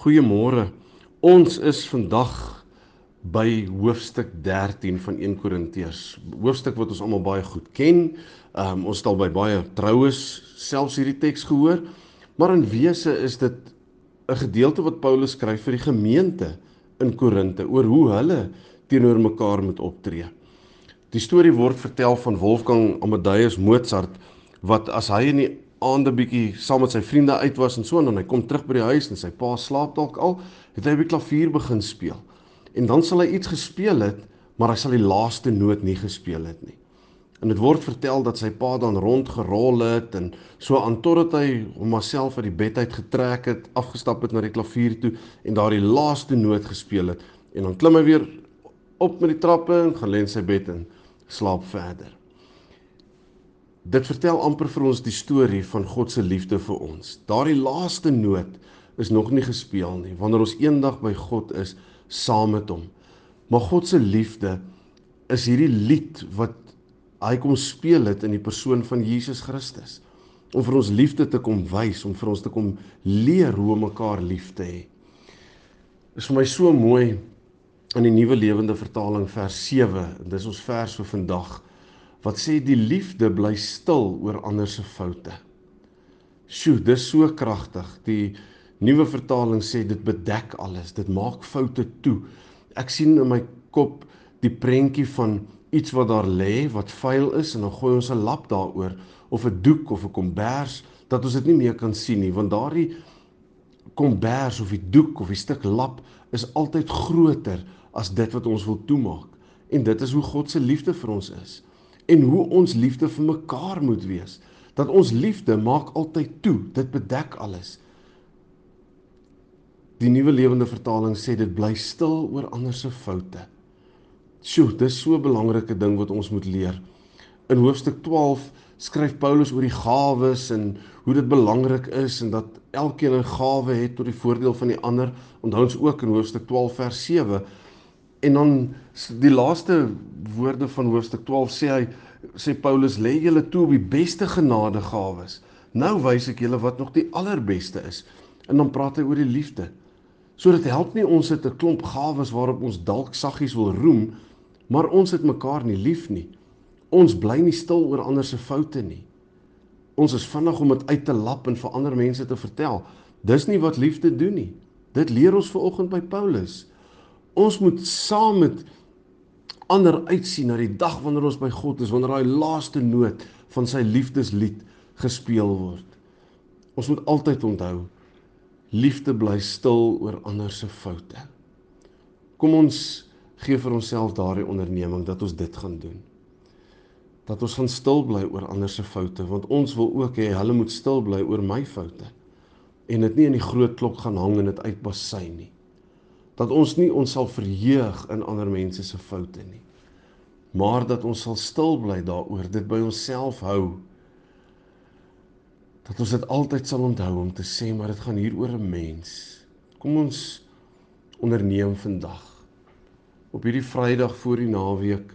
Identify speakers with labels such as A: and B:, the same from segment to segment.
A: Goeiemôre. Ons is vandag by hoofstuk 13 van 1 Korintiërs. Hoofstuk wat ons almal baie goed ken. Um, ons het al by baie troues selfs hierdie teks gehoor. Maar in wese is dit 'n gedeelte wat Paulus skryf vir die gemeente in Korinte oor hoe hulle teenoor mekaar moet optree. Die storie word vertel van Wolfgang Amadeus Mozart wat as hy in die aande bietjie saam met sy vriende uit was en so en dan hy kom terug by die huis en sy pa slaap dalk al, het hy die klavier begin speel. En dan sal hy iets gespeel het, maar hy sal die laaste noot nie gespeel het nie. En dit word vertel dat sy pa dan rondgerol het en so aan totdat hy hom myself uit die bed uit getrek het, afgestap het na die klavier toe en daardie laaste noot gespeel het en dan klim hy weer op met die trappe en gaan lê in sy bed en slaap verder. Dit vertel amper vir ons die storie van God se liefde vir ons. Daardie laaste noot is nog nie gespeel nie wanneer ons eendag by God is saam met hom. Maar God se liefde is hierdie lied wat hy kom speel het in die persoon van Jesus Christus om vir ons liefde te kom wys, om vir ons te kom leer hoe om mekaar lief te hê. Is vir my so mooi in die nuwe lewende vertaling vers 7 en dis ons vers vir vandag wat sê die liefde bly stil oor ander se foute. Sjoe, dis so kragtig. Die nuwe vertaling sê dit bedek alles, dit maak foute toe. Ek sien in my kop die prentjie van iets wat daar lê wat vuil is en dan gooi ons 'n lap daaroor of 'n doek of 'n kombers dat ons dit nie meer kan sien nie want daardie kombers of die doek of die stuk lap is altyd groter as dit wat ons wil toemaak en dit is hoe God se liefde vir ons is en hoe ons liefde vir mekaar moet wees. Dat ons liefde maak altyd toe, dit bedek alles. Die nuwe lewende vertaling sê dit bly stil oor ander se foute. Sjoe, dis so 'n belangrike ding wat ons moet leer. In hoofstuk 12 skryf Paulus oor die gawes en hoe dit belangrik is en dat elkeen 'n gawe het tot die voordeel van die ander. Onthou ons ook in hoofstuk 12 vers 7 En dan die laaste woorde van hoofstuk 12 sê hy sê Paulus lê julle toe op die beste genadegawes. Nou wys ek julle wat nog die allerbeste is. En dan praat hy oor die liefde. So dit help nie ons het 'n klomp gawes waarop ons dalk saggies wil roem, maar ons het mekaar nie lief nie. Ons bly nie stil oor ander se foute nie. Ons is vinnig om dit uit te lap en vir ander mense te vertel. Dis nie wat liefde doen nie. Dit leer ons ver oggend by Paulus. Ons moet saam met ander uitsien na die dag wanneer ons by God is, wanneer daai laaste noot van sy liefdeslied gespeel word. Ons moet altyd onthou liefde bly stil oor ander se foute. Kom ons gee vir onsself daardie onderneming dat ons dit gaan doen. Dat ons gaan stil bly oor ander se foute want ons wil ook hê hulle moet stil bly oor my foute en dit nie in die groot klok gaan hang en dit uitbasy nie dat ons nie ons sal verheug in ander mense se foute nie maar dat ons sal stil bly daaroor dit by onsself hou. Dat ons dit altyd sal onthou om te sê maar dit gaan hier oor 'n mens. Kom ons onderneem vandag op hierdie Vrydag voor die naweek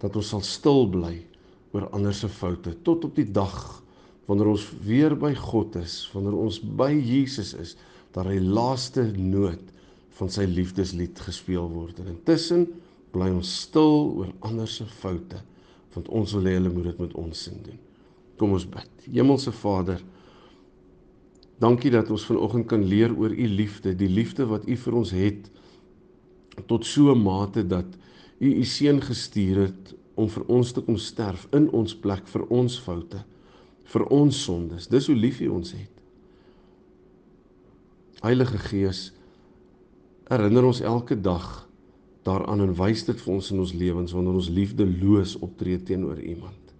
A: dat ons sal stil bly oor ander se foute tot op die dag wanneer ons weer by God is wanneer ons by Jesus is dat hy laaste noot van sy liefdeslied gespeel word. En intussen bly ons stil oor ander se foute, want ons wil hê hulle moet dit met ons sin doen. Kom ons bid. Hemelse Vader, dankie dat ons vanoggend kan leer oor u liefde, die liefde wat u vir ons het tot so 'n mate dat u u seun gestuur het om vir ons te kom sterf in ons plek vir ons foute, vir ons sondes. Dis hoe lief u ons het. Heilige Gees, herinner ons elke dag daaraan en wys dit vir ons in ons lewens wanneer ons liefdeloos optree teenoor iemand.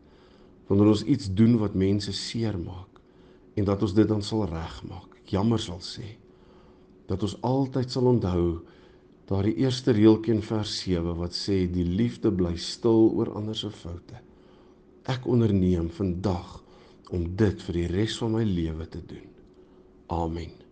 A: Wanneer ons iets doen wat mense seermaak en dat ons dit dan sal regmaak. Jammer sal sê dat ons altyd sal onthou daardie eerste reeltjie in vers 7 wat sê die liefde bly stil oor ander se foute. Ek onderneem vandag om dit vir die res van my lewe te doen. Amen.